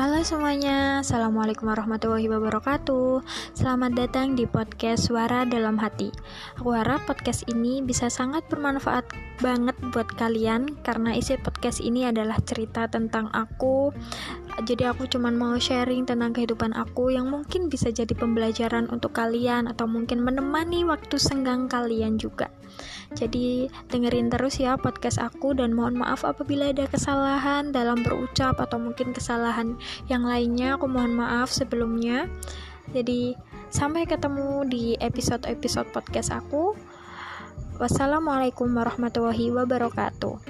Halo semuanya, Assalamualaikum warahmatullahi wabarakatuh. Selamat datang di podcast Suara Dalam Hati. Aku harap podcast ini bisa sangat bermanfaat banget buat kalian Karena isi podcast ini adalah cerita tentang aku Jadi aku cuman mau sharing tentang kehidupan aku Yang mungkin bisa jadi pembelajaran untuk kalian Atau mungkin menemani waktu senggang kalian juga jadi dengerin terus ya podcast aku dan mohon maaf apabila ada kesalahan dalam berucap atau mungkin kesalahan yang lainnya aku mohon maaf sebelumnya. Jadi sampai ketemu di episode-episode podcast aku. Wassalamualaikum warahmatullahi wabarakatuh.